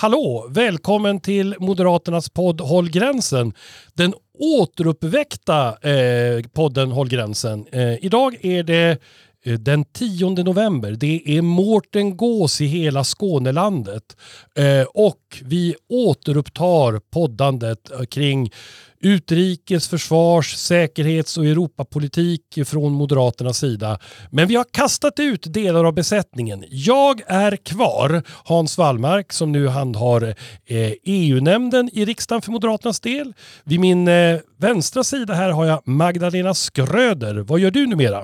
Hallå! Välkommen till Moderaternas podd Håll gränsen. Den återuppväckta eh, podden Håll gränsen. Eh, idag är det eh, den 10 november. Det är Mårten Gås i hela Skånelandet. Eh, och vi återupptar poddandet eh, kring utrikes, försvars, säkerhets och Europapolitik från Moderaternas sida. Men vi har kastat ut delar av besättningen. Jag är kvar, Hans Wallmark som nu handhar eh, e EU-nämnden i riksdagen för Moderaternas del. Vid min eh, vänstra sida här har jag Magdalena Skröder. Vad gör du numera?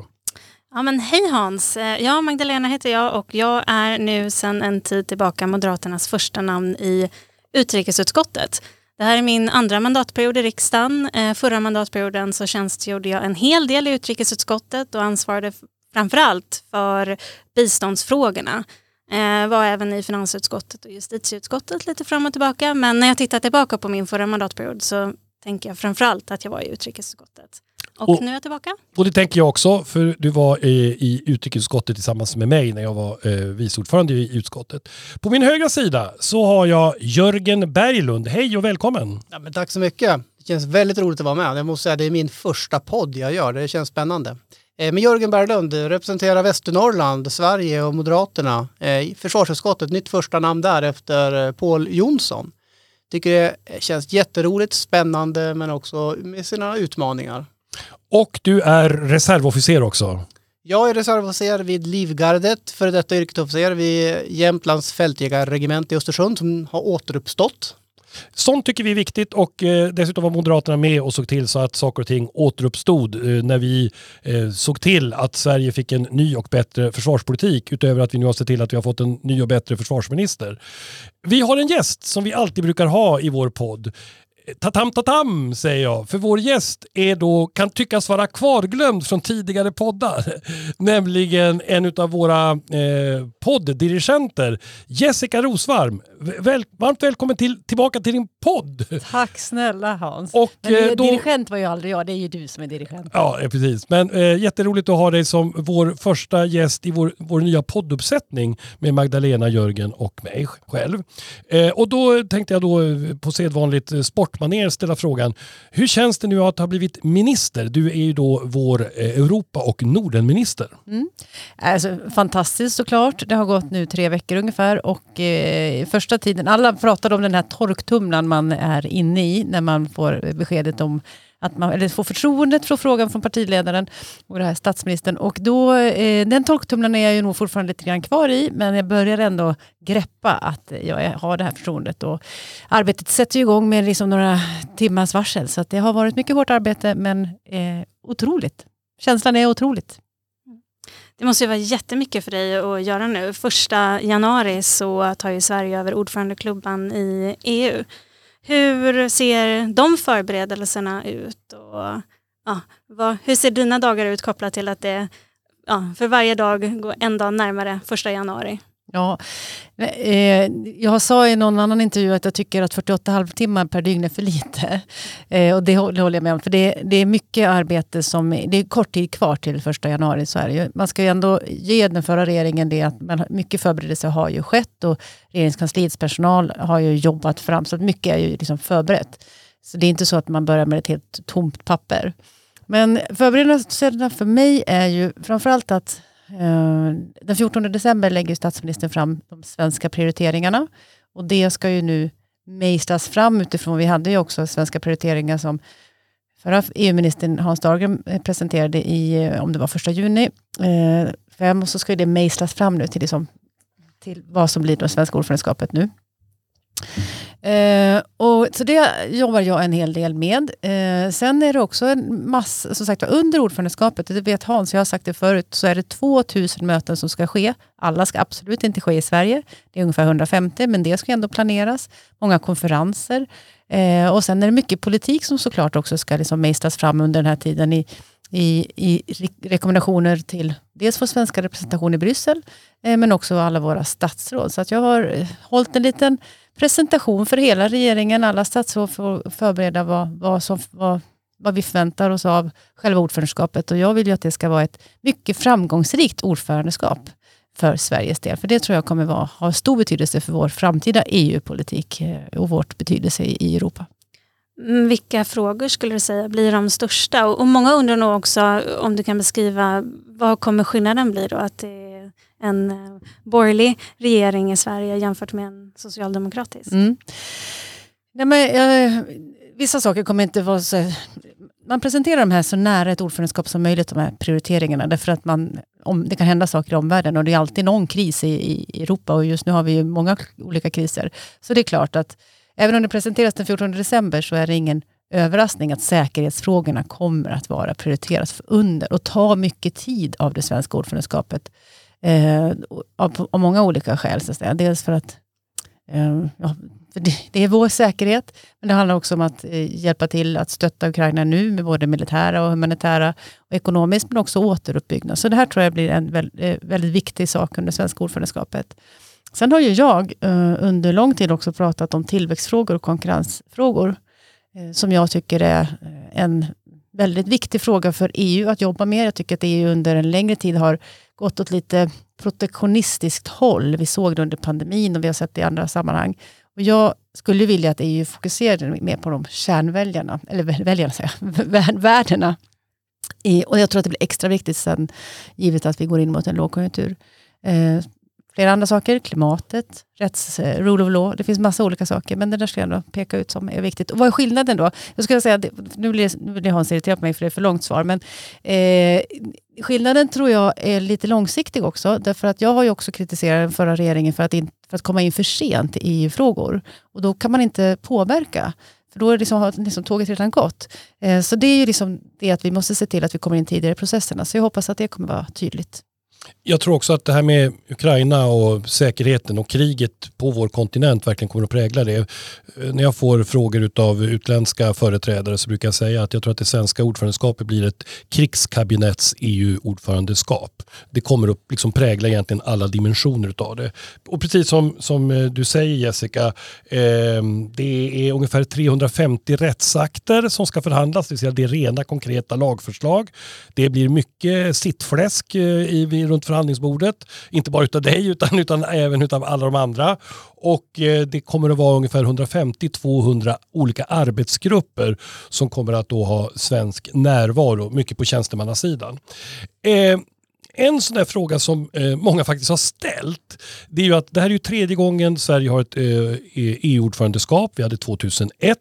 Ja, men hej Hans! Eh, ja, Magdalena heter jag och jag är nu sedan en tid tillbaka Moderaternas första namn i utrikesutskottet. Det här är min andra mandatperiod i riksdagen. Eh, förra mandatperioden så tjänstgjorde jag en hel del i utrikesutskottet och ansvarade framförallt för biståndsfrågorna. Eh, var även i finansutskottet och justitieutskottet lite fram och tillbaka. Men när jag tittar tillbaka på min förra mandatperiod så tänker jag framförallt att jag var i utrikesutskottet. Och, och, nu är jag tillbaka. Och det tänker jag också, för du var i, i utrikesutskottet tillsammans med mig när jag var eh, vice ordförande i utskottet. På min högra sida så har jag Jörgen Berglund. Hej och välkommen! Ja, men tack så mycket. Det känns väldigt roligt att vara med. Jag måste säga det är min första podd jag gör. Det känns spännande. Eh, men Jörgen Berglund representerar Västernorrland, Sverige och Moderaterna eh, i försvarsutskottet. Nytt första namn där efter eh, Paul Jonsson. Tycker det känns jätteroligt, spännande men också med sina utmaningar. Och du är reservofficer också. Jag är reservofficer vid Livgardet, före detta yrkesofficer vid Jämtlands fältjägarregemente i Östersund som har återuppstått. Sånt tycker vi är viktigt och eh, dessutom var Moderaterna med och såg till så att saker och ting återuppstod eh, när vi eh, såg till att Sverige fick en ny och bättre försvarspolitik utöver att vi nu har sett till att vi har fått en ny och bättre försvarsminister. Vi har en gäst som vi alltid brukar ha i vår podd. Tatam tatam säger jag, för vår gäst är då, kan tyckas vara kvarglömd från tidigare poddar. Nämligen en av våra eh, podddirigenter, Jessica Rosvarm. Väl, varmt välkommen till, tillbaka till din podd. Tack snälla Hans. Och, Men det, eh, då, dirigent var ju aldrig jag, det är ju du som är dirigent. Ja, precis. Men eh, jätteroligt att ha dig som vår första gäst i vår, vår nya podduppsättning med Magdalena, Jörgen och mig själv. Eh, och då tänkte jag då på sedvanligt eh, sport sportmanér ställa frågan. Hur känns det nu att ha blivit minister? Du är ju då vår eh, Europa och Nordenminister. Mm. Alltså, fantastiskt såklart. Det har gått nu tre veckor ungefär och eh, första tiden, alla pratade om den här torktumlaren man är inne i när man får beskedet om att man eller får förtroendet från frågan från partiledaren och det här statsministern. Och då, eh, den tolktumlaren är jag ju nog fortfarande lite grann kvar i, men jag börjar ändå greppa att jag har det här förtroendet. Och arbetet sätter ju igång med liksom några timmars varsel, så det har varit mycket hårt arbete, men eh, otroligt. Känslan är otroligt. Det måste ju vara jättemycket för dig att göra nu. Första januari så tar ju Sverige över ordförandeklubban i EU. Hur ser de förberedelserna ut? Och, ja, vad, hur ser dina dagar ut kopplat till att det ja, för varje dag går en dag närmare första januari? Ja, eh, jag sa i någon annan intervju att jag tycker att 48 halvtimmar per dygn är för lite. Eh, och det håller jag med om, för det, det, är mycket arbete som... Det är kort tid kvar till första januari. Så är Man ska ju ändå ge den förra regeringen det att man, mycket förberedelse har ju skett och regeringskansliets personal har ju jobbat fram, så att mycket är ju liksom förberett. Så det är inte så att man börjar med ett helt tomt papper. Men förberedelserna för mig är ju framförallt att Eh, den 14 december lägger statsministern fram de svenska prioriteringarna. Och det ska ju nu mejslas fram utifrån, vi hade ju också svenska prioriteringar som förra EU-ministern Hans Dahlgren presenterade i, eh, om det var första juni, eh, och så ska det mejslas fram nu till, liksom, till vad som blir det svenska ordförandeskapet nu. Eh, och, så det jobbar jag en hel del med. Eh, sen är det också en massa, som sagt under ordförandeskapet, det vet Hans, jag har sagt det förut, så är det 2000 möten som ska ske. Alla ska absolut inte ske i Sverige. Det är ungefär 150, men det ska ändå planeras. Många konferenser. Eh, och sen är det mycket politik som såklart också ska liksom mejslas fram under den här tiden i, i, i rekommendationer till dels vår svenska representation i Bryssel, eh, men också alla våra statsråd. Så att jag har eh, hållit en liten presentation för hela regeringen. Alla statsråd får förbereda vad, vad, som, vad, vad vi förväntar oss av själva ordförandeskapet. Och jag vill ju att det ska vara ett mycket framgångsrikt ordförandeskap. för Sveriges del. För det tror jag kommer vara, ha stor betydelse för vår framtida EU-politik eh, och vårt betydelse i, Europa. Mm, vilka frågor skulle du säga blir de största? Och, och många undrar nog också om du kan beskriva vad kommer skillnaden bli då? Att det är en eh, borgerlig regering i Sverige jämfört med en socialdemokratisk. Mm. Nej, men, jag, vissa saker kommer inte vara så... Man presenterar de här så nära ett ordförandeskap som möjligt, de här prioriteringarna, därför att man, om, det kan hända saker i omvärlden och det är alltid någon kris i, i Europa och just nu har vi ju många olika kriser. Så det är klart att även om det presenteras den 14 december så är det ingen överraskning att säkerhetsfrågorna kommer att vara prioriteras under och ta mycket tid av det svenska ordförandeskapet. Eh, av, av många olika skäl. Så att säga. Dels för att eh, ja, för det, det är vår säkerhet, men det handlar också om att eh, hjälpa till att stötta Ukraina nu med både militära och humanitära och ekonomiskt, men också återuppbyggnad. Så det här tror jag blir en väldigt, eh, väldigt viktig sak under svenska ordförandeskapet. Sen har ju jag eh, under lång tid också pratat om tillväxtfrågor och konkurrensfrågor, eh, som jag tycker är eh, en väldigt viktig fråga för EU att jobba med. Jag tycker att EU under en längre tid har gått åt lite protektionistiskt håll. Vi såg det under pandemin och vi har sett det i andra sammanhang. Och jag skulle vilja att EU fokuserade mer på de kärnväljarna, eller väljarna säger jag, värdena. I, och jag tror att det blir extra viktigt sen, givet att vi går in mot en lågkonjunktur. Eh, flera andra saker, klimatet, rätts, eh, rule of law, det finns massa olika saker, men det där ska jag ändå peka ut som är viktigt. Och vad är skillnaden då? Jag skulle säga, nu blir, nu blir Hans irriterad på mig för det är för långt svar, men eh, skillnaden tror jag är lite långsiktig också, därför att jag har ju också kritiserat den förra regeringen för att, in, för att komma in för sent i EU-frågor. Och då kan man inte påverka. För då är det liksom, liksom tåget redan gått. Eh, så det är ju liksom det att vi måste se till att vi kommer in tidigare i processerna. Så jag hoppas att det kommer vara tydligt. Jag tror också att det här med Ukraina och säkerheten och kriget på vår kontinent verkligen kommer att prägla det. Eh, när jag får frågor av utländska företrädare så brukar jag säga att jag tror att det svenska ordförandeskapet blir ett krigskabinetts EU-ordförandeskap. Det kommer att liksom prägla egentligen alla dimensioner av det. Och precis som, som eh, du säger Jessica, eh, det är ungefär 350 rättsakter som ska förhandlas, det vill säga det är rena konkreta lagförslag. Det blir mycket sittfläsk eh, i runt förhandlingsbordet. Inte bara utav dig utan, utan även utav alla de andra. Och eh, det kommer att vara ungefär 150-200 olika arbetsgrupper som kommer att då ha svensk närvaro, mycket på tjänstemannasidan. Eh, en sån där fråga som eh, många faktiskt har ställt, det är ju att det här är ju tredje gången Sverige har ett eh, EU-ordförandeskap. Vi hade 2001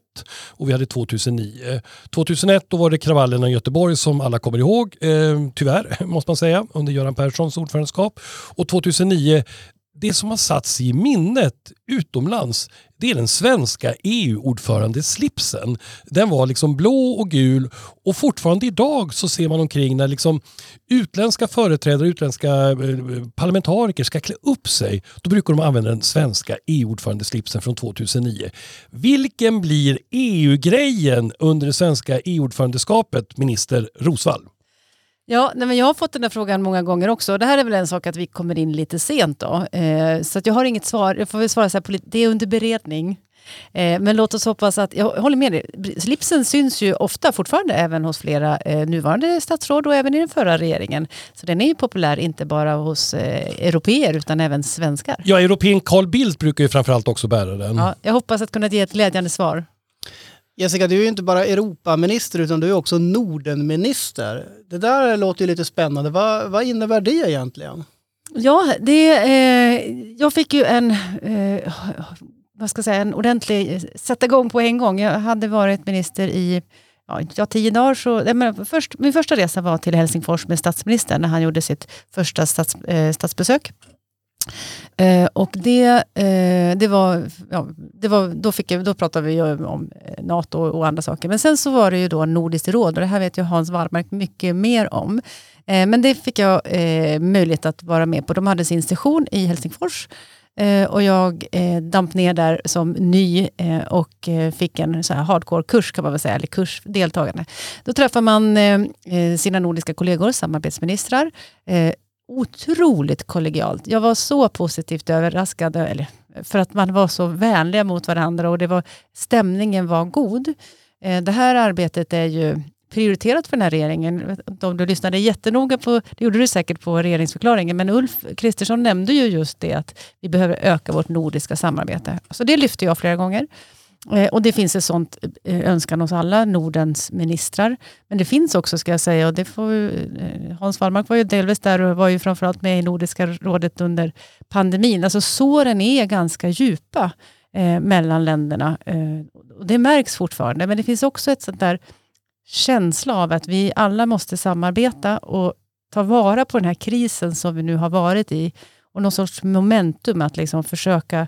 och vi hade 2009. 2001 då var det kravallerna i Göteborg som alla kommer ihåg, eh, tyvärr måste man säga, under Göran Perssons ordförandeskap. Och 2009 det som har satts i minnet utomlands det är den svenska EU-ordförandeslipsen. Den var liksom blå och gul och fortfarande idag så ser man omkring när liksom utländska företrädare, utländska eh, parlamentariker ska klä upp sig. Då brukar de använda den svenska EU-ordförandeslipsen från 2009. Vilken blir EU-grejen under det svenska EU-ordförandeskapet, minister Rosvall? Ja, nej, men jag har fått den här frågan många gånger också. Det här är väl en sak att vi kommer in lite sent då. Eh, så jag har inget svar. Jag får väl svara så här, det är under beredning. Eh, men låt oss hoppas att, jag håller med dig, slipsen syns ju ofta fortfarande även hos flera eh, nuvarande statsråd och även i den förra regeringen. Så den är ju populär inte bara hos eh, europeer utan även svenskar. Ja, europeen Carl Bildt brukar ju framförallt också bära den. Ja, jag hoppas att kunna ge ett glädjande svar. Jessica, du är ju inte bara Europaminister utan du är också Nordenminister. Det där låter ju lite spännande. Vad, vad innebär det egentligen? Ja, det, eh, jag fick ju en, eh, vad ska jag säga, en ordentlig eh, sätta igång på en gång. Jag hade varit minister i ja, tio dagar. Så, men först, min första resa var till Helsingfors med statsministern när han gjorde sitt första stats, eh, statsbesök. Eh, och det, eh, det var, ja, det var då, fick jag, då pratade vi om eh, NATO och andra saker. Men sen så var det ju då Nordiskt råd och det här vet ju Hans Wallmark mycket mer om. Eh, men det fick jag eh, möjlighet att vara med på. De hade sin session i Helsingfors eh, och jag damp ner där som ny och fick en så här hardcore-kurs kan man väl säga, eller kurs deltagande. Då träffar man sina nordiska kollegor, samarbetsministrar, otroligt kollegialt. Jag var så positivt överraskad, eller, för att man var så vänliga mot varandra och det var, stämningen var god. Eh, det här arbetet är ju prioriterat för den här regeringen. Om du lyssnade jättenoga på, det gjorde du säkert på regeringsförklaringen, men Ulf Kristersson nämnde ju just det att vi behöver öka vårt nordiska samarbete. Så det lyfte jag flera gånger. Eh, och det finns ett sånt eh, önskan hos alla Nordens ministrar. Men det finns också, ska jag säga, och det får, eh, Hans Wallmark var ju delvis där och var ju framförallt med i Nordiska rådet under pandemin. Alltså såren är ganska djupa eh, mellan länderna. Eh, och det märks fortfarande, men det finns också ett sånt där känsla av att vi alla måste samarbeta och ta vara på den här krisen som vi nu har varit i och någon sorts momentum att liksom försöka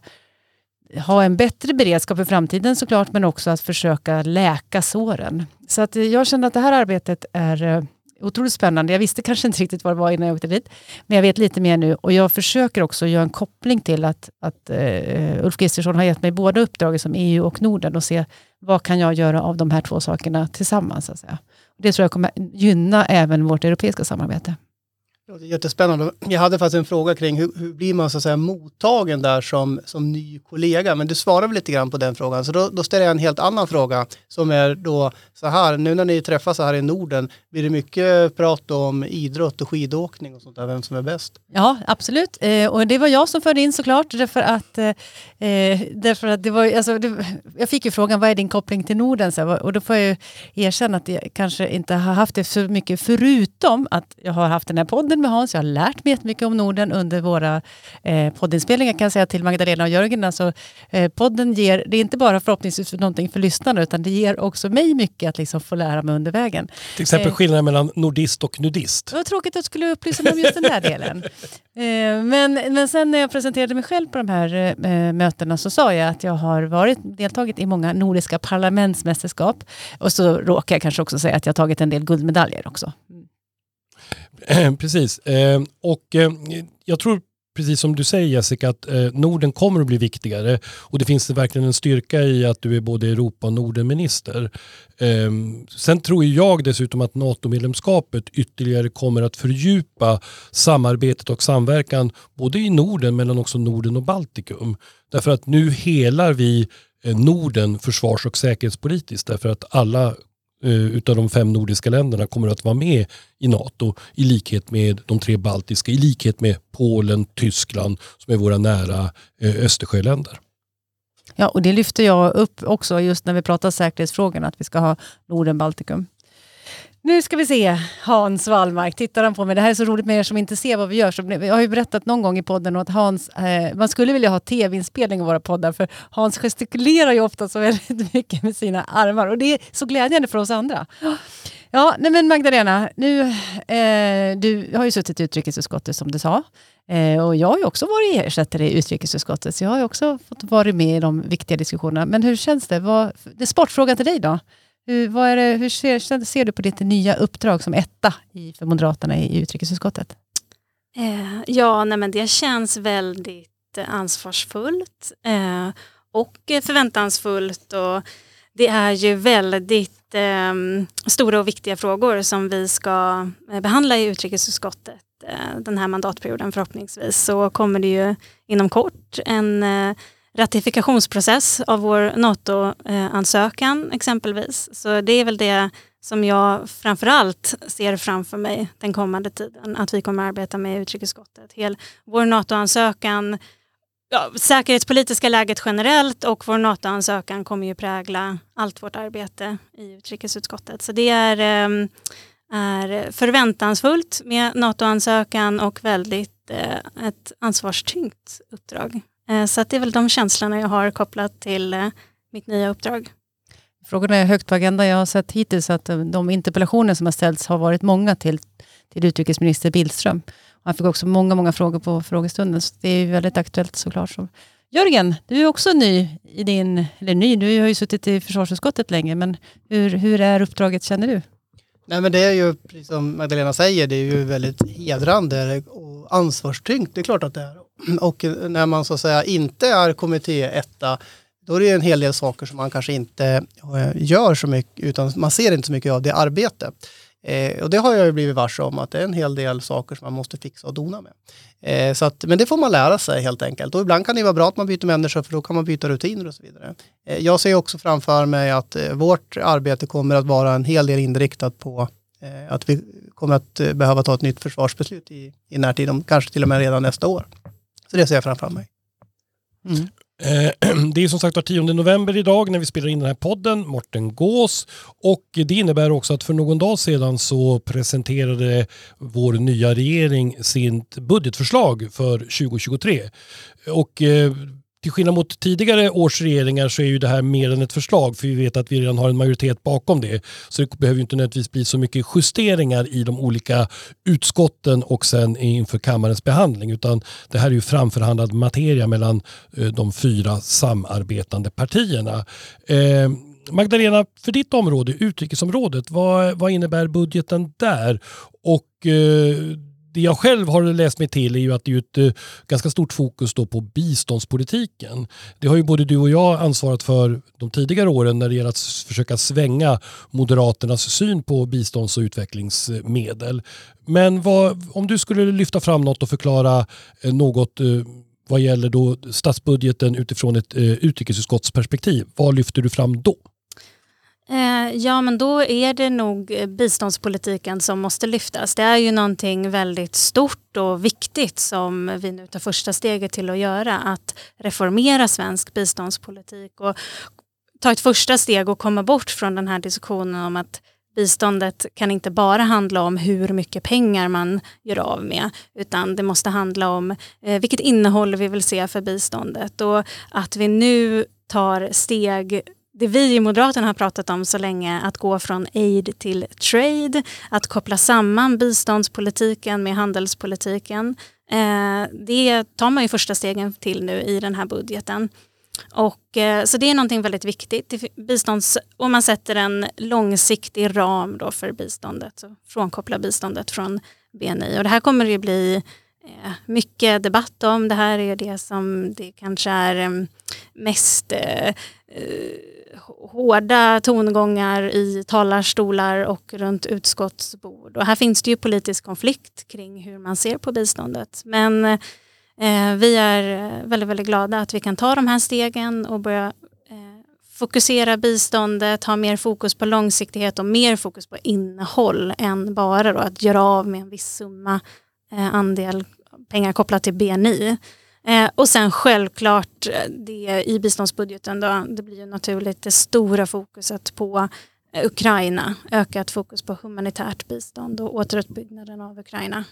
ha en bättre beredskap för framtiden såklart, men också att försöka läka såren. Så att eh, jag känner att det här arbetet är eh, otroligt spännande. Jag visste kanske inte riktigt vad det var innan jag åkte dit, men jag vet lite mer nu och jag försöker också göra en koppling till att, att uh, Ulf Kristersson har gett mig båda uppdragen som EU och Norden och se vad kan jag göra av de här två sakerna tillsammans. Så att säga. Det tror jag kommer gynna även vårt europeiska samarbete. Jättespännande. Jag hade faktiskt en fråga kring hur, hur blir man så att säga mottagen där som, som ny kollega? Men du svarade väl lite grann på den frågan. Så då, då ställer jag en helt annan fråga som är då så här, nu när ni träffas här i Norden, blir det mycket prat om idrott och skidåkning och sånt där, vem som är bäst? Ja, absolut. Eh, och det var jag som förde in såklart, därför att, eh, eh därför att det var, alltså, det, jag fick ju frågan, vad är din koppling till Norden? Så, och då får jag ju erkänna att jag kanske inte har haft det så mycket, förutom att jag har haft den här podden med Hans, jag har lärt mig jättemycket om Norden under våra eh, poddinspelningar, kan jag säga till Magdalena och Jörgen. Alltså, eh, podden ger, det är inte bara förhoppningsvis för någonting för lyssnarna, utan det ger också mig mycket att liksom få lära mig under vägen. Till exempel eh, skillnaden mellan nordist och nudist. Det var tråkigt att du skulle upplysa mig om just den där delen. Eh, men, men sen när jag presenterade mig själv på de här eh, mötena så sa jag att jag har varit, deltagit i många nordiska parlamentsmästerskap. Och så råkar jag kanske också säga att jag har tagit en del guldmedaljer också. Eh, precis. Eh, och eh, jag tror precis som du säger Jessica, att eh, Norden kommer att bli viktigare och det finns verkligen en styrka i att du är både Europa och Nordenminister. Eh, sen tror jag dessutom att NATO-medlemskapet ytterligare kommer att fördjupa samarbetet och samverkan både i Norden men också Norden och Baltikum. Därför att nu helar vi eh, Norden försvars och säkerhetspolitiskt därför att alla Eh, utav de fem nordiska länderna kommer att vara med i NATO i likhet med de tre baltiska, i likhet med Polen, Tyskland som är våra nära eh, Östersjöländer. Ja, och det lyfter jag upp också just när vi pratar säkerhetsfrågorna, att vi ska ha Norden-Baltikum. Nu ska vi se, Hans Wallmark, tittar han på mig. Det här är så roligt med er som inte ser vad vi gör. Så jag har ju berättat någon gång i podden att Hans, eh, man skulle vilja ha tv-inspelning av våra poddar, för Hans gestikulerar ju ofta så väldigt mycket med sina armar. Och det är så glädjande för oss andra. Ja, nej men Magdalena, nu, eh, du har ju suttit i utrikesutskottet som du sa. Eh, och jag har ju också varit ersättare i utrikesutskottet, så jag har ju också fått vara med i de viktiga diskussionerna. Men hur känns det? Vad, det är sportfrågan till dig då. Hur, vad är det, hur ser, ser, du på ditt nya uppdrag som etta i, för Moderaterna i, i utrikesutskottet? Eh, ja, nej men det känns väldigt eh, ansvarsfullt eh, och förväntansfullt. Och det är ju väldigt eh, stora och viktiga frågor som vi ska eh, behandla i utrikesutskottet eh, den här mandatperioden förhoppningsvis. Så kommer det ju inom kort en eh, ratifikationsprocess av vår NATO-ansökan exempelvis. Så det är väl det som jag framförallt ser framför mig den kommande tiden, att vi kommer arbeta med utrikesutskottet. Hel, vår NATO-ansökan, ja, säkerhetspolitiska läget generellt och vår NATO-ansökan kommer ju prägla allt vårt arbete i utrikesutskottet. Så det är, ehm, är förväntansfullt med NATO-ansökan och väldigt eh, ett ansvarstyngt uppdrag. Eh, så det är väl de känslorna jag har kopplat till eh, mitt nya uppdrag. Frågorna är högt på agendan. Jag har sett hittills att eh, de interpellationer som har ställts har varit många till, till utrikesminister Billström. Han fick också många, många frågor på frågestunden, så det är väldigt aktuellt såklart. Så. Jörgen, du är också ny i din, eller ny, du har ju suttit i försvarsutskottet länge, men hur, hur är uppdraget känner du? Nej men det är ju, precis som Magdalena säger, det är ju väldigt hedrande och ansvarstyngt. Det är klart att det är. Och när man så att säga inte är kommittéetta, då är det en hel del saker som man kanske inte eh, gör så mycket, utan man ser inte så mycket av det arbetet. Eh, och det har jag ju blivit varse om att det är en hel del saker som man måste fixa och dona med. Eh, så att, men det får man lära sig helt enkelt. Och ibland kan det vara bra att man byter människor för då kan man byta rutiner och så vidare. Eh, jag ser också framför mig att eh, vårt arbete kommer att vara en hel del inriktat på eh, att vi kommer att eh, behöva ta ett nytt försvarsbeslut i, i närtid, om, kanske till och med redan nästa år. Så det ser jag framför mig. Mm. Eh, det är som sagt var 10 november idag när vi spelar in den här podden, Morten Gås. Och det innebär också att för någon dag sedan så presenterade vår nya regering sitt budgetförslag för 2023. Och eh, till skillnad mot tidigare års regeringar så är ju det här mer än ett förslag för vi vet att vi redan har en majoritet bakom det. Så det behöver inte nödvändigtvis bli så mycket justeringar i de olika utskotten och sen inför kammarens behandling utan det här är ju framförhandlad materia mellan eh, de fyra samarbetande partierna. Eh, Magdalena, för ditt område, utrikesområdet, vad, vad innebär budgeten där? Och eh, det jag själv har läst mig till är ju att det är ett eh, ganska stort fokus då på biståndspolitiken. Det har ju både du och jag ansvarat för de tidigare åren när det gäller att försöka svänga Moderaternas syn på bistånds och utvecklingsmedel. Men vad, om du skulle lyfta fram något och förklara eh, något eh, vad gäller då statsbudgeten utifrån ett utrikesutskottsperspektiv, vad lyfter du fram då? Eh, ja, men då är det nog eh, biståndspolitiken som måste lyftas. Det är ju någonting väldigt stort och viktigt som vi nu tar första steget till att göra. Att reformera svensk biståndspolitik och ta ett första steg och komma bort från den här diskussionen om att biståndet kan inte bara handla om hur mycket pengar man gör av med utan det måste handla om eh, vilket innehåll vi vill se för biståndet och att vi nu tar steg det vi i Moderaterna har pratat om så länge, att gå från aid till trade, att koppla samman biståndspolitiken med handelspolitiken. Eh, det tar man ju första stegen till nu i den här budgeten. Och, eh, så det är någonting väldigt viktigt. Bistånds, och man sätter en långsiktig ram då för biståndet, så frånkoppla biståndet från BNI. Och det här kommer det bli eh, mycket debatt om. Det här är det som det kanske är mm, mest eh, eh, hårda tongångar i talarstolar och runt utskottsbord. Och här finns det ju politisk konflikt kring hur man ser på biståndet. Men eh, vi är eh, väldigt, väldigt glada att vi kan ta de här stegen och börja eh, fokusera biståndet, ha mer fokus på långsiktighet och mer fokus på innehåll än bara då att göra av med en viss summa eh, andel pengar kopplat till BNI. Eh, och sen självklart eh, det i biståndsbudgeten då, det blir ju naturligt det stora fokuset på eh, Ukraina, ökat fokus på humanitärt bistånd och återuppbyggnaden av Ukraina.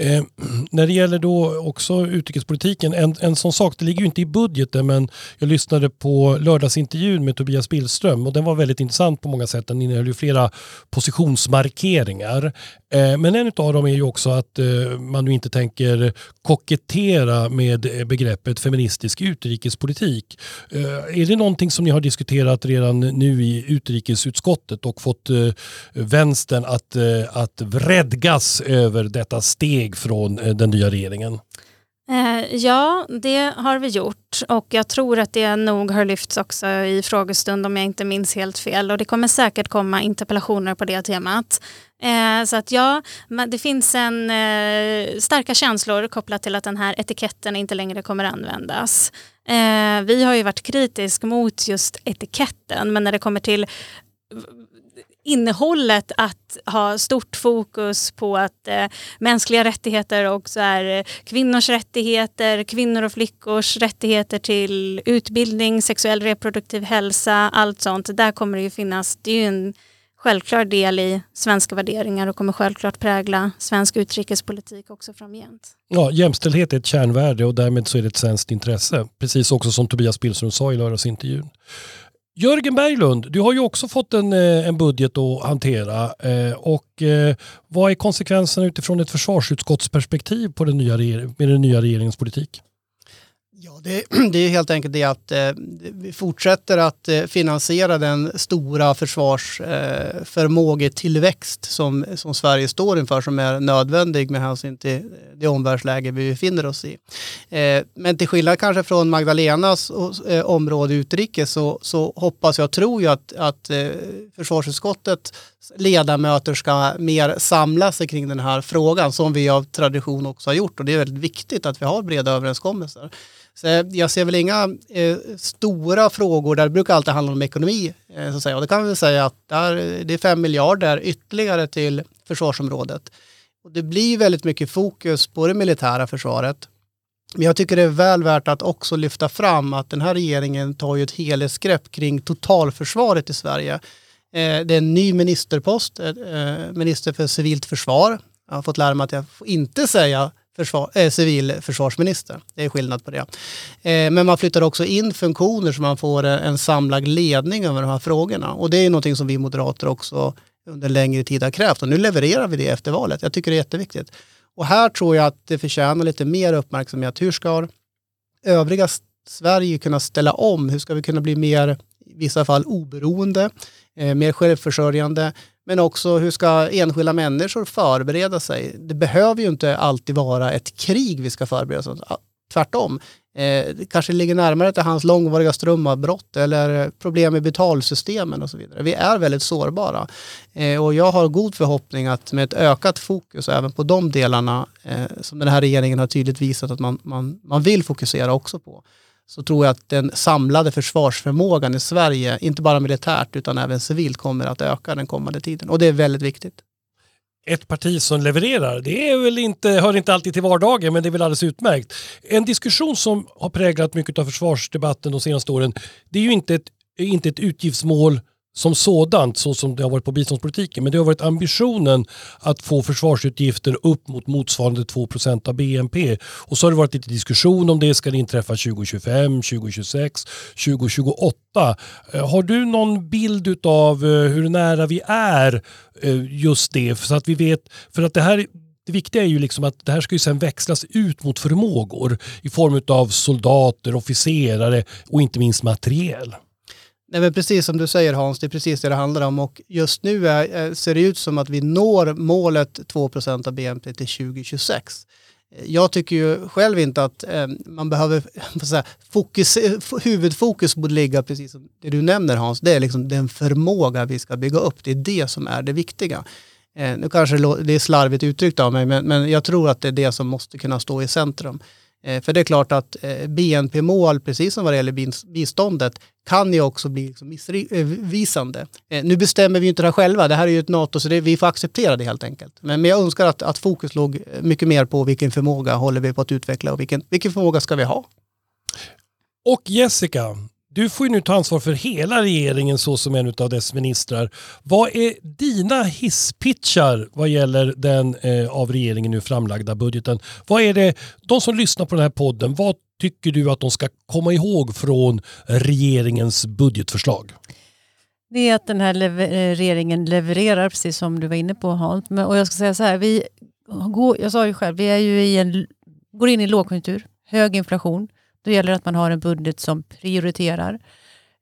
Eh, när det gäller då också utrikespolitiken, en, en sån sak, det ligger ju inte i budgeten men jag lyssnade på lördagsintervjun med Tobias Billström och den var väldigt intressant på många sätt. Den innehöll ju flera positionsmarkeringar. Eh, men en av dem är ju också att eh, man nu inte tänker kokettera med eh, begreppet feministisk utrikespolitik. Är det någonting som ni har diskuterat redan nu i utrikesutskottet och fått vänstern att, att vredgas över detta steg från den nya regeringen? Eh, ja, det har vi gjort och jag tror att det nog har lyfts också i frågestund om jag inte minns helt fel och det kommer säkert komma interpellationer på det temat. Eh, så att ja, det finns en eh, starka känslor kopplat till att den här etiketten inte längre kommer användas. Vi har ju varit kritisk mot just etiketten men när det kommer till innehållet att ha stort fokus på att eh, mänskliga rättigheter också är eh, kvinnors rättigheter, kvinnor och flickors rättigheter till utbildning, sexuell reproduktiv hälsa, allt sånt. Där kommer det ju finnas, det är ju en självklar del i svenska värderingar och kommer självklart prägla svensk utrikespolitik också framgent. Ja, jämställdhet är ett kärnvärde och därmed så är det ett svenskt intresse. Precis också som Tobias Billström sa i lördagsintervjun. Jörgen Berglund, du har ju också fått en, eh, en budget att hantera. Eh, och eh, vad är konsekvenserna utifrån ett försvarsutskottsperspektiv på den nya med den nya regeringens politik? Ja, det, det, är helt enkelt det att eh, vi fortsätter att eh, finansiera den stora försvarsförmågetillväxt eh, som, som Sverige står inför som är nödvändig med hänsyn till eh, det omvärldsläge vi befinner oss i. Eh, men till skillnad kanske från Magdalenas eh, område utrikes så, så hoppas jag och tror jag att, att eh, försvarsutskottet ledamöter ska mer samla sig kring den här frågan som vi av tradition också har gjort och det är väldigt viktigt att vi har breda överenskommelser. Så jag ser väl inga eh, stora frågor där det brukar alltid handla om ekonomi. Eh, så att säga. Och det kan vi säga att där, det är 5 miljarder ytterligare till försvarsområdet. Och det blir väldigt mycket fokus på det militära försvaret. Men jag tycker det är väl värt att också lyfta fram att den här regeringen tar ju ett helhetsgrepp kring totalförsvaret i Sverige. Eh, det är en ny ministerpost, eh, eh minister för civilt försvar. Jag har fått lära mig att jag får inte säga försvar, äh, civilförsvarsminister. Det är skillnad på det. Eh, men man flyttar också in funktioner så man får eh, en samlad ledning över de här frågorna. Och det är någonting som vi moderater också under längre tid har krävt och nu levererar vi det efter valet. Jag tycker det är jätteviktigt. Och här tror jag att det förtjänar lite mer uppmärksamhet. Hur ska övriga Sverige kunna ställa om? Hur ska vi kunna bli mer, i vissa fall oberoende, eh, mer självförsörjande? Men också hur ska enskilda människor förbereda sig? Det behöver ju inte alltid vara ett krig vi ska förbereda oss Tvärtom. Eh, det kanske ligger närmare till hans långvariga strömavbrott eller problem med betalsystemen och så vidare. Vi är väldigt sårbara. Eh, och jag har god förhoppning att med ett ökat fokus även på de delarna eh, som den här regeringen har tydligt visat att man, man, man vill fokusera också på så tror jag att den samlade försvarsförmågan i Sverige, inte bara militärt utan även civilt, kommer att öka den kommande tiden. Och det är väldigt viktigt. Ett parti som levererar, det är väl inte, hör inte alltid till vardagen men det är väl alldeles utmärkt. En diskussion som har präglat mycket av försvarsdebatten de senaste åren, det är ju inte ett, inte ett utgiftsmål som sådant, så som det har varit på biståndspolitiken. Men det har varit ambitionen att få försvarsutgifter upp mot motsvarande 2% av BNP. Och så har det varit lite diskussion om det ska det inträffa 2025, 2026, 2028. Har du någon bild av eh, hur nära vi är eh, just det? Så att vi vet, för att det här det viktiga är ju liksom att det här ska ju sen växlas ut mot förmågor i form av soldater, officerare och inte minst materiel. Nej, men precis som du säger Hans, det är precis det det handlar om och just nu är, eh, ser det ut som att vi når målet 2% av BNP till 2026. Eh, jag tycker ju själv inte att eh, man behöver, säga, fokus, eh, huvudfokus borde ligga precis som det du nämner Hans, det är liksom den förmåga vi ska bygga upp, det är det som är det viktiga. Eh, nu kanske det är slarvigt uttryckt av mig, men, men jag tror att det är det som måste kunna stå i centrum. Eh, för det är klart att eh, BNP-mål, precis som vad det gäller biståndet, kan ju också bli liksom missvisande. Eh, nu bestämmer vi ju inte det här själva, det här är ju ett NATO så det, vi får acceptera det helt enkelt. Men, men jag önskar att, att fokus låg mycket mer på vilken förmåga håller vi på att utveckla och vilken, vilken förmåga ska vi ha? Och Jessica, du får ju nu ta ansvar för hela regeringen så som en av dess ministrar. Vad är dina hisspitchar vad gäller den eh, av regeringen nu framlagda budgeten? Vad är det, de som lyssnar på den här podden, vad tycker du att de ska komma ihåg från regeringens budgetförslag? Det är att den här lever eh, regeringen levererar, precis som du var inne på Hans. Och jag ska säga så här, vi går, jag sa ju själv, vi är ju i en, går in i lågkonjunktur, hög inflation. Då gäller det att man har en budget som prioriterar.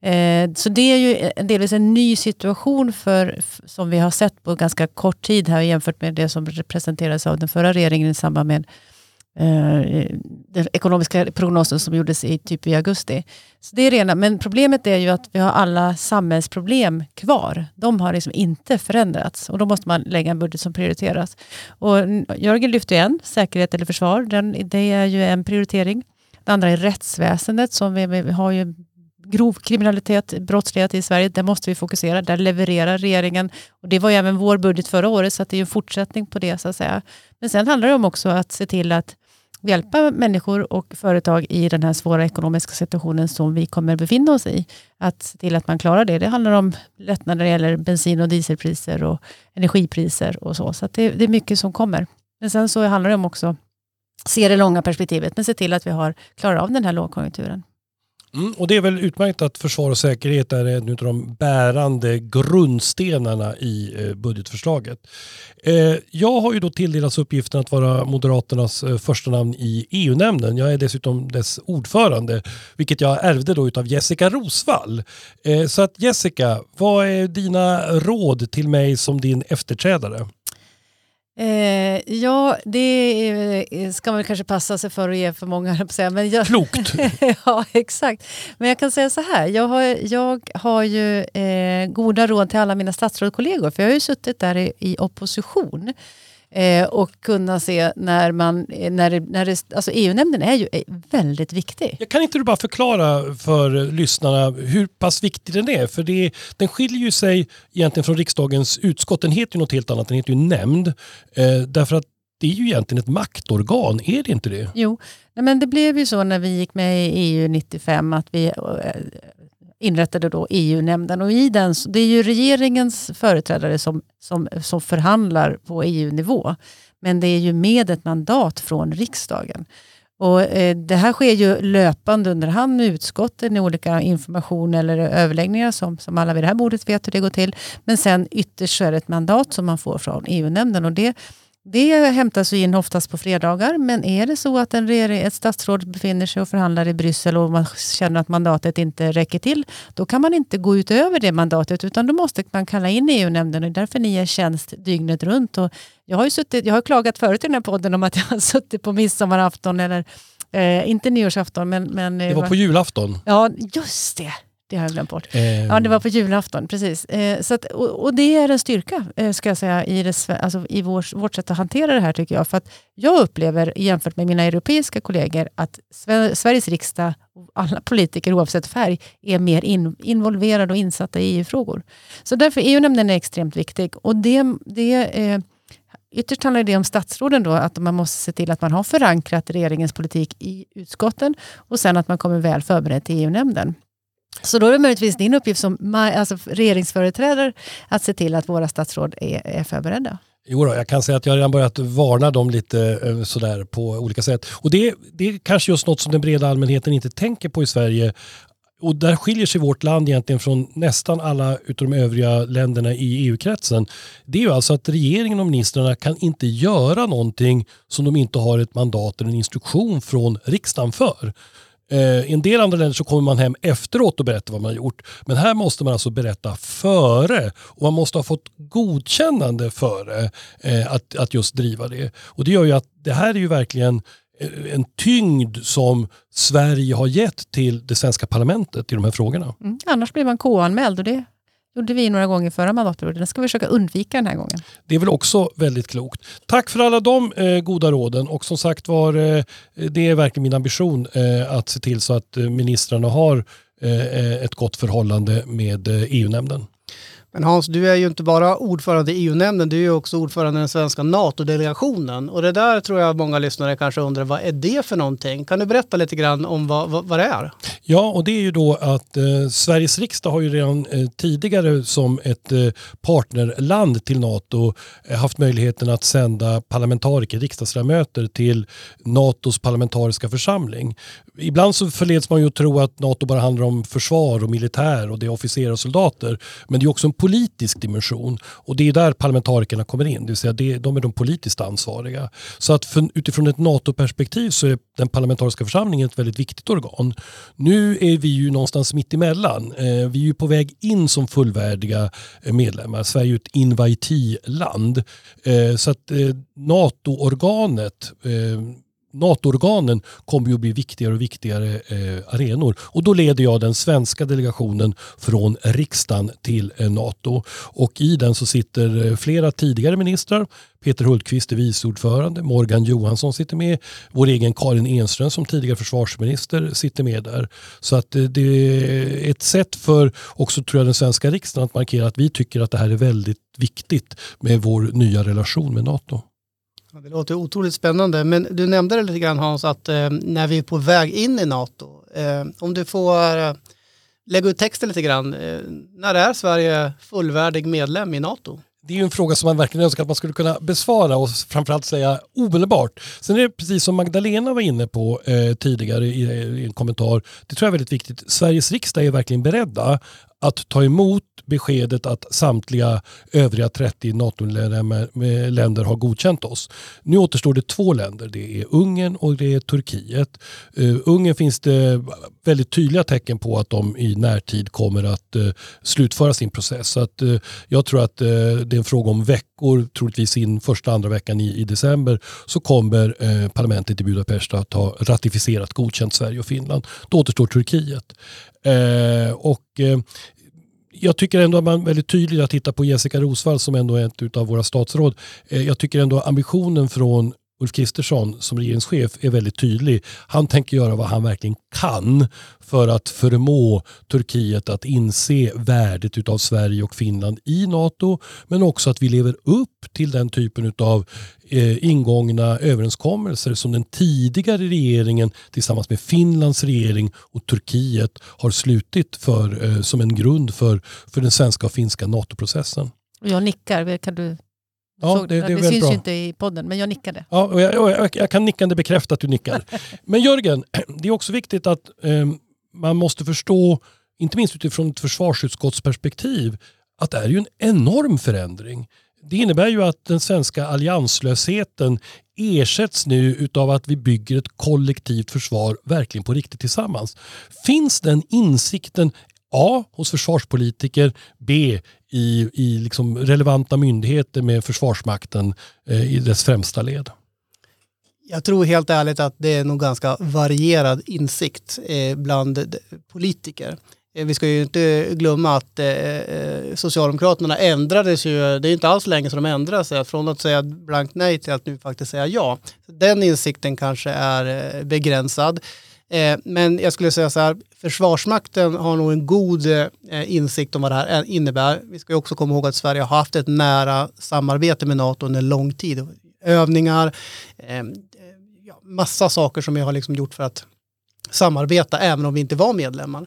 Eh, så det är ju delvis en ny situation för, som vi har sett på ganska kort tid här jämfört med det som presenterades av den förra regeringen i samband med eh, den ekonomiska prognosen som gjordes i, typ i augusti. Så det är rena, men problemet är ju att vi har alla samhällsproblem kvar. De har liksom inte förändrats och då måste man lägga en budget som prioriteras. Och Jörgen lyfte en, säkerhet eller försvar. Den, det är ju en prioritering. Det andra är rättsväsendet. Som vi, vi har ju grov kriminalitet, brottslighet i Sverige. Där måste vi fokusera. Där levererar regeringen. Och det var ju även vår budget förra året, så det är en fortsättning på det. så att säga. Men sen handlar det om också att se till att hjälpa människor och företag i den här svåra ekonomiska situationen som vi kommer befinna oss i. Att se till att man klarar det. Det handlar om lättnader när det gäller bensin och dieselpriser och energipriser och så. Så det, det, är mycket som kommer. Men sen så handlar det om också se det långa perspektivet, men se till att vi har, klarar av den här lågkonjunkturen. Mm, och det är väl utmärkt att försvar och säkerhet är en av de bärande grundstenarna i eh, budgetförslaget. Eh, jag har ju då tilldelats uppgiften att vara Moderaternas eh, första namn i EU-nämnden. Jag är dessutom dess ordförande, vilket jag ärvde då av Jessica Rosvall. Så att Jessica, vad är dina råd till mig som din efterträdare? Eh, ja, det eh, ska man kanske passa sig för att ge för många. Men jag, Klokt! ja, exakt. Men jag kan säga så här, jag har, jag har ju eh, goda råd till alla mina statsrådskollegor, för jag har ju suttit där i, i opposition. Eh, och kunna se när man, när det, när det, alltså EU-nämnden är ju väldigt viktig. Jag kan inte du bara förklara för lyssnarna hur pass viktig den är? För det, den skiljer ju sig egentligen från riksdagens utskott. Den heter ju något helt annat, den heter ju nämnd. Eh, därför att det är ju egentligen ett maktorgan, är det inte det? Jo, men det blev ju så när vi gick med i EU 95 att vi eh, inrättade då EU-nämnden. Och i den, det är ju regeringens företrädare som, som, som förhandlar på EU-nivå. Men det är ju med ett mandat från riksdagen. Och, eh, det här sker ju löpande under hand med utskotten i olika information eller överläggningar som, som alla vid det här bordet vet hur det går till. Men sen ytterst så är det ett mandat som man får från EU-nämnden. Och det det hämtas in oftast på fredagar, men är det så att en ett statsråd befinner sig och förhandlar i Bryssel och man känner att mandatet inte räcker till, då kan man inte gå utöver det mandatet, utan då måste man kalla in EU-nämnden och därför ni är tjänst dygnet runt. Och jag, har ju suttit, jag har klagat förut i den här podden om att jag har suttit på midsommarafton, eller eh, inte nyårsafton, men... men det var på julafton. Ja, just det. Det har jag glömt bort. Eh. Ja, det var på julafton, precis. Eh, så att, och, och, det är en styrka, eh, ska jag säga, i, det, alltså, i vår, vårt sätt att hantera det här, tycker jag. För att jag upplever, jämfört med mina europeiska kollegor, att Sveriges riksdag, alla politiker oavsett färg, är mer in, involverade och insatta i EU-frågor. Så därför EU-nämnden är extremt viktig. Och det, det eh, Ytterst handlar det om statsråden då, att man måste se till att man har förankrat regeringens politik i utskotten och sen att man kommer väl förberedd till EU-nämnden. Så då är det möjligtvis din uppgift som alltså regeringsföreträdare att se till att våra statsråd är, är förberedda. Jo då, jag kan säga att jag har redan börjat varna dem lite eh, sådär på olika sätt. Och det, det är kanske just något som den breda allmänheten inte tänker på i Sverige. Och där skiljer sig vårt land egentligen från nästan alla utav de övriga länderna i EU-kretsen. Det är ju alltså att regeringen och ministrarna kan inte göra någonting som de inte har ett mandat eller en instruktion från riksdagen för. Eh, I en del andra länder så kommer man hem efteråt och berättar vad man har gjort. Men här måste man alltså berätta före och man måste ha fått godkännande före eh, att, att just driva det. Och det gör ju att det här är ju verkligen eh, en tyngd som Sverige har gett till det svenska parlamentet i de här frågorna. Mm, annars blir man KU-anmäld och det gjorde vi några gånger förra mandatperioden. Det ska vi försöka undvika den här gången. Det är väl också väldigt klokt. Tack för alla de eh, goda råden och som sagt var eh, det är verkligen min ambition eh, att se till så att eh, ministrarna har eh, eh ett gott förhållande med eh, EU-nämnden. Men Hans, du är ju inte bara ordförande i EU-nämnden, du är ju också ordförande i den svenska NATO-delegationen. Och det där tror jag många lyssnare kanske undrar, vad är det för någonting? Kan du berätta lite grann om vad, vad, vad det är? Ja, och det är ju då att eh, Sveriges riksdag har ju redan eh, tidigare som ett eh, partnerland till NATO eh, haft möjligheten att sända parlamentariker, riksdagsledamöter till NATOs parlamentariska församling. Ibland så förleds man ju att tro att NATO bara handlar om försvar och militär och det är officerare och soldater. Men det är också en politisk dimension och det är där parlamentarikerna kommer in. Det vill säga det, de är de politiskt ansvariga. Så att för, utifrån ett NATO-perspektiv så är den parlamentariska församlingen ett väldigt viktigt organ. Nu är vi ju någonstans mitt emellan. Eh, vi är ju på väg in som fullvärdiga eh, medlemmar. Sverige är ett invitee-land. Eh, så att eh, NATO-organet eh, NATO-organen kommer ju att bli viktigare och viktigare eh, arenor. Och då leder jag den svenska delegationen från riksdagen till eh, NATO. Och i den så sitter eh, flera tidigare ministrar. Peter Hultqvist är vice ordförande, Morgan Johansson sitter med, vår egen Karin Enström som tidigare försvarsminister sitter med där. Så att eh, det är ett sätt för också tror jag den svenska riksdagen att markera att vi tycker att det här är väldigt viktigt med vår nya relation med NATO. Det låter otroligt spännande, men du nämnde det lite grann Hans att eh, när vi är på väg in i NATO, eh, om du får eh, lägga ut texten lite grann, eh, när är Sverige fullvärdig medlem i NATO? det är ju en fråga som man verkligen önskar att man skulle kunna besvara och framförallt säga omedelbart. Sen är det precis som Magdalena var inne på eh, tidigare i, i, en kommentar, det tror jag är väldigt viktigt. Sveriges riksdag är verkligen beredda att ta emot beskedet att samtliga övriga 30 NATO-länder har godkänt oss. Nu återstår det två länder. Det är Ungern och det är Turkiet. Uh, Ungern finns det väldigt tydliga tecken på att de i närtid kommer att uh, slutföra sin process. Så att, uh, jag tror att det är en fråga om veckor, troligtvis in första andra veckan i, i december, så kommer eh, parlamentet i Budapest att ha ratificerat godkänt Sverige och Finland. Då återstår Turkiet. Eh, och eh, jag tycker ändå att man väldigt tydligt att titta på Jessica Rosvall som ändå är ett av våra statsråd. Eh, jag tycker ändå ambitionen från Ulf Kristersson som regeringschef är väldigt tydlig. Han tänker göra vad han verkligen kan för att förmå Turkiet att inse värdet av Sverige och Finland i NATO men också att vi lever upp till den typen av eh, ingångna överenskommelser som den tidigare regeringen tillsammans med Finlands regering och Turkiet har slutit för, eh, som en grund för, för den svenska och finska NATO-processen. Jag nickar, kan du Ja, det, det, det syns bra. ju inte i podden, men jag nickade. Ja, och jag, och jag, jag, kan nickande bekräfta att du nickar. men Jörgen, det är också viktigt att eh, man måste förstå, inte minst utifrån ett försvarsutskottsperspektiv, att det är ju en enorm förändring. Det innebär ju att den svenska allianslösheten ersätts nu utav att vi bygger ett kollektivt försvar verkligen på riktigt tillsammans. Finns den insikten A. Hos försvarspolitiker. B. I, i liksom relevanta myndigheter med Försvarsmakten eh, i dess främsta led. Jag tror helt ärligt att det är nog ganska varierad insikt eh, bland politiker. Eh, vi ska ju inte glömma att eh, eh Socialdemokraterna ändrades ju, det är inte alls länge som de ändrade sig, från att säga blankt nej till att nu faktiskt säga ja. Den insikten kanske är eh, begränsad. Eh, men jag skulle säga så här, Försvarsmakten har nog en god eh, insikt om vad det här innebär. Vi ska också komma ihåg att Sverige har haft ett nära samarbete med NATO under lång tid. Övningar, eh, massa saker som vi har liksom gjort för att samarbeta även om vi inte var medlemmar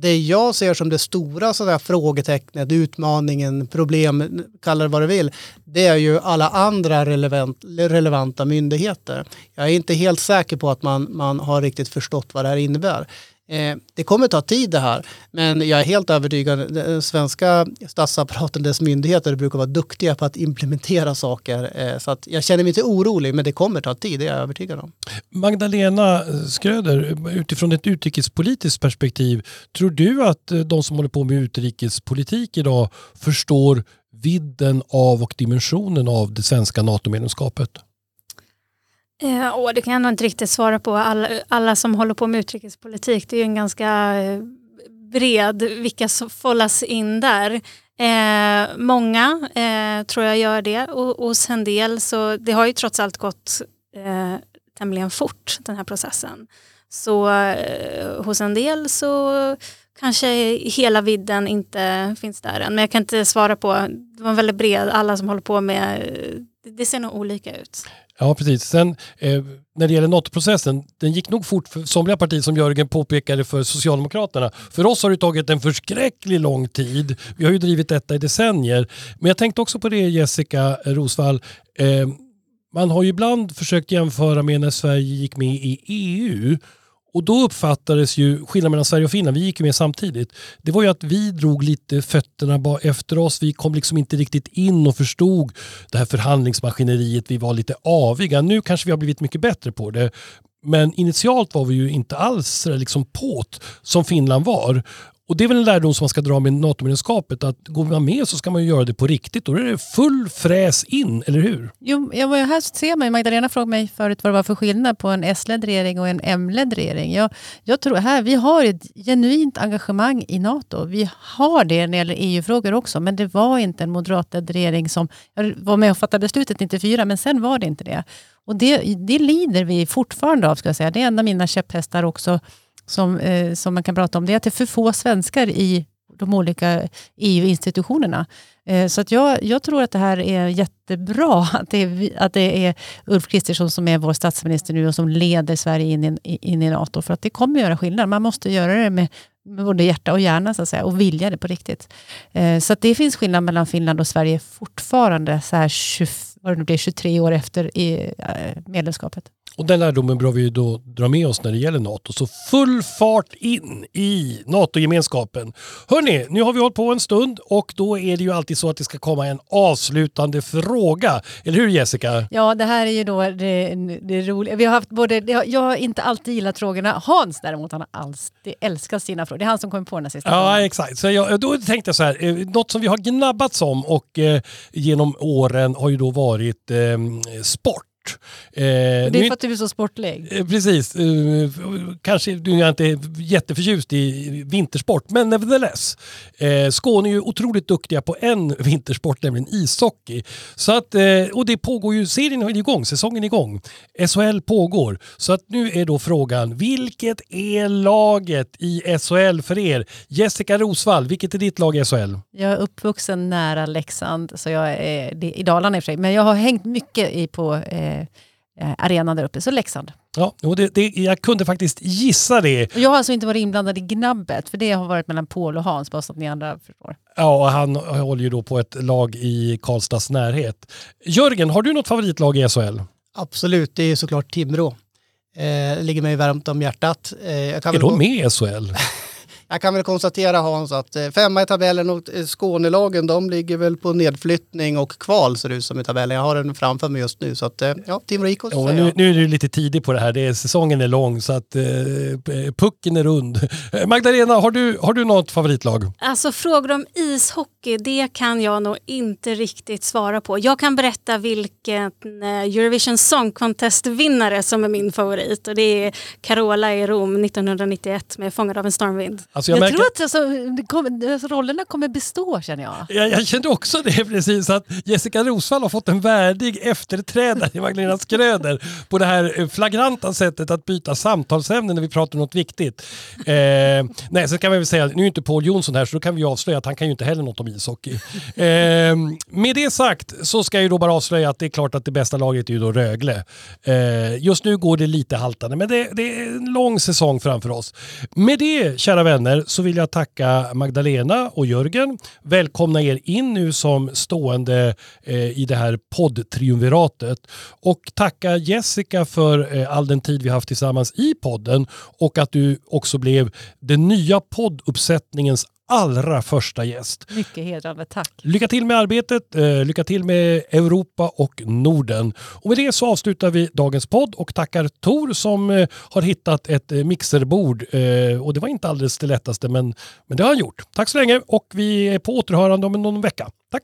det jag ser som det stora sådär frågetecknet, utmaningen, problem, kalla det vad du vill, det är ju alla andra relevant, relevanta myndigheter. Jag är inte helt säker på att man, man har riktigt förstått vad det här innebär. Eh, det kommer ta tid det här, men jag är helt övertygad. Den svenska statsapparaten, dess myndigheter brukar vara duktiga på att implementera saker. Eh, så att jag känner mig inte orolig, men det kommer ta tid, det är jag övertygad om. Magdalena Skröder, utifrån ett utrikespolitiskt perspektiv, tror du att eh, de som håller på med utrikespolitik idag förstår vidden av och dimensionen av det svenska NATO-medlemskapet? Eh, åh, det kan jag nog inte riktigt svara på. Alla, alla som håller på med utrikespolitik, det är ju en ganska eh, bred, vilka som fållas in där. Eh, många eh, tror jag gör det och, och hos en del så det har ju trots allt gått eh, tämligen fort den här processen. Så eh, hos en del så kanske hela vidden inte finns där än. Men jag kan inte svara på, det var väldigt bred, alla som håller på med, eh, det, ser nog olika ut. Ja, precis. Sen eh, när det gäller NATO-processen, den gick nog fort för somliga partier som Jörgen påpekade för Socialdemokraterna. För oss har det tagit en förskräcklig lång tid. Vi har ju drivit detta i decennier. Men jag tänkte också på det Jessica Rosvall. Eh, man har ju ibland försökt jämföra med när Sverige gick med i EU och då uppfattades ju skillnaden mellan Sverige och Finland, vi gick ju med samtidigt, det var ju att vi drog lite fötterna efter oss. Vi kom liksom inte riktigt in och förstod det här förhandlingsmaskineriet. Vi var lite aviga. Nu kanske vi har blivit mycket bättre på det. Men initialt var vi ju inte alls eh, liksom påt som Finland var. Och det är väl en lärdom som man ska dra med NATO-medlemskapet att går man med så ska man ju göra det på riktigt. Och då är det full fräs in, eller hur? Jo, jag var här ser man, Magdalena frågade mig förut vad det var för skillnad på en S-ledd regering och en M-ledd regering. Jag, jag tror här, vi har ett genuint engagemang i NATO. Vi har det när det gäller EU-frågor också, men det var inte en moderatledd regering som var med och fattade beslutet 94, men sen var det inte det. Och det, det lider vi fortfarande av, ska jag säga. Det är en av mina käpphästar också som, eh, som man kan prata om, det är att det är för få svenskar i de olika EU-institutionerna. Eh, så att jag, jag tror att det här är jättebra att det är, att det är Ulf Kristersson som är vår statsminister nu och som leder Sverige in i, in i NATO. För att det kommer göra skillnad. Man måste göra det med, med både hjärta och hjärna så att säga, och vilja det på riktigt. Eh, så att det finns skillnad mellan Finland och Sverige fortfarande så här 20, vad det blir, 23 år efter i, eh, medlemskapet. Och den lärdomen bör vi då dra med oss när det gäller NATO. Så full fart in i NATO-gemenskapen. Hörni, nu har vi hållit på en stund och då är det ju alltid så att det ska komma en avslutande fråga. Eller hur Jessica? Ja, det här är ju då det, det roliga. Vi har haft både, jag har inte alltid gillat frågorna. Hans däremot, han har alltid älskat sina frågor. Det är han som kom på den här sista Ja, frågan. exakt. Så jag, då tänkte jag så här, eh, något som vi har gnabbats om och eh, genom åren har ju då varit eh, sport. Eh, det är nu- för att du är så sportlig. Eh, Precis. Eh, Kanske du är inte jätteförtjust i vintersport, men nevertheless. Eh, Skåne är ju otroligt duktiga på en vintersport, nämligen ishockey. Så att, eh, och det pågår ju, serien är igång, säsongen är igång. SHL pågår. Så att nu är då frågan, vilket är laget i SHL för er? Jessica Rosvall, vilket är ditt lag i SHL? Jag är uppvuxen nära Leksand, så jag är i Dalarna i och för sig. Men jag har hängt mycket i, på eh, eh, arenan där uppe, så Leksand. Ja, och det, det, jag kunde faktiskt gissa det. Jag har alltså inte varit inblandad i gnabbet, för det har varit mellan Paul och Hans, bara så att ni andra förstår. Ja, och han håller ju då på ett lag i Karlstads närhet. Jörgen, har du något favoritlag i SHL? Absolut, det är såklart Timrå. Eh, ligger mig varmt om hjärtat. Eh, jag, kan Är väl de gå- med i SHL? jag kan väl konstatera Hans att eh, femma i tabellen och eh, Skånelagen de ligger väl på nedflyttning och kval ser det ut som i tabellen. Jag har den framför mig just nu så att eh, ja, Timrå IK Ja, nu, nu är det lite tidigt på det här. Det är, säsongen är lång så att eh, pucken är rund. Magdalena, har du, har du något favoritlag? Alltså frågor om ishockey, det kan jag nog inte riktigt svara på. Jag kan berätta vilken Eurovision Song Contest-vinnare som är min favorit. Och det är Carola i Rom 1991 med Fångad av en stormvind. Alltså Jag, jag, märker, tror att alltså, alltså, rollerna kommer bestå känner jag. jag, jag kände också det precis att Jessica Rosvall har fått en värdig efterträdare i Magdalena Skröder på det här eh, flagranta sättet att byta samtalsämne när vi pratar om något viktigt. Eh, nej, så kan man väl säga, nu är inte Paul Jonsson här så då kan vi avslöja att han kan ju inte heller något om ishockey. Eh, med det sagt så ska jag ju då bara avslöja att det är klart att det bästa laget är ju då Rögle. Eh, just nu går det lite haltande men det, det är en lång säsong framför oss. Med det kära vänner så vill jag tacka Magdalena och Jörgen. Välkomna er in nu som stående eh, i det här poddtriumviratet och tacka Jessica för eh, all den tid vi haft tillsammans i podden och att du också blev den nya podduppsättningens allra första gäst. Mycket hedrande, tack. Lycka till med arbetet, eh, lycka till med Europa och Norden. Och med det så avslutar vi dagens podd och tackar Tor som eh, har hittat ett eh, mixerbord. Och det var inte alldeles det lättaste men, men det har han gjort. Tack så länge och vi är på återhörande om någon vecka. Tack!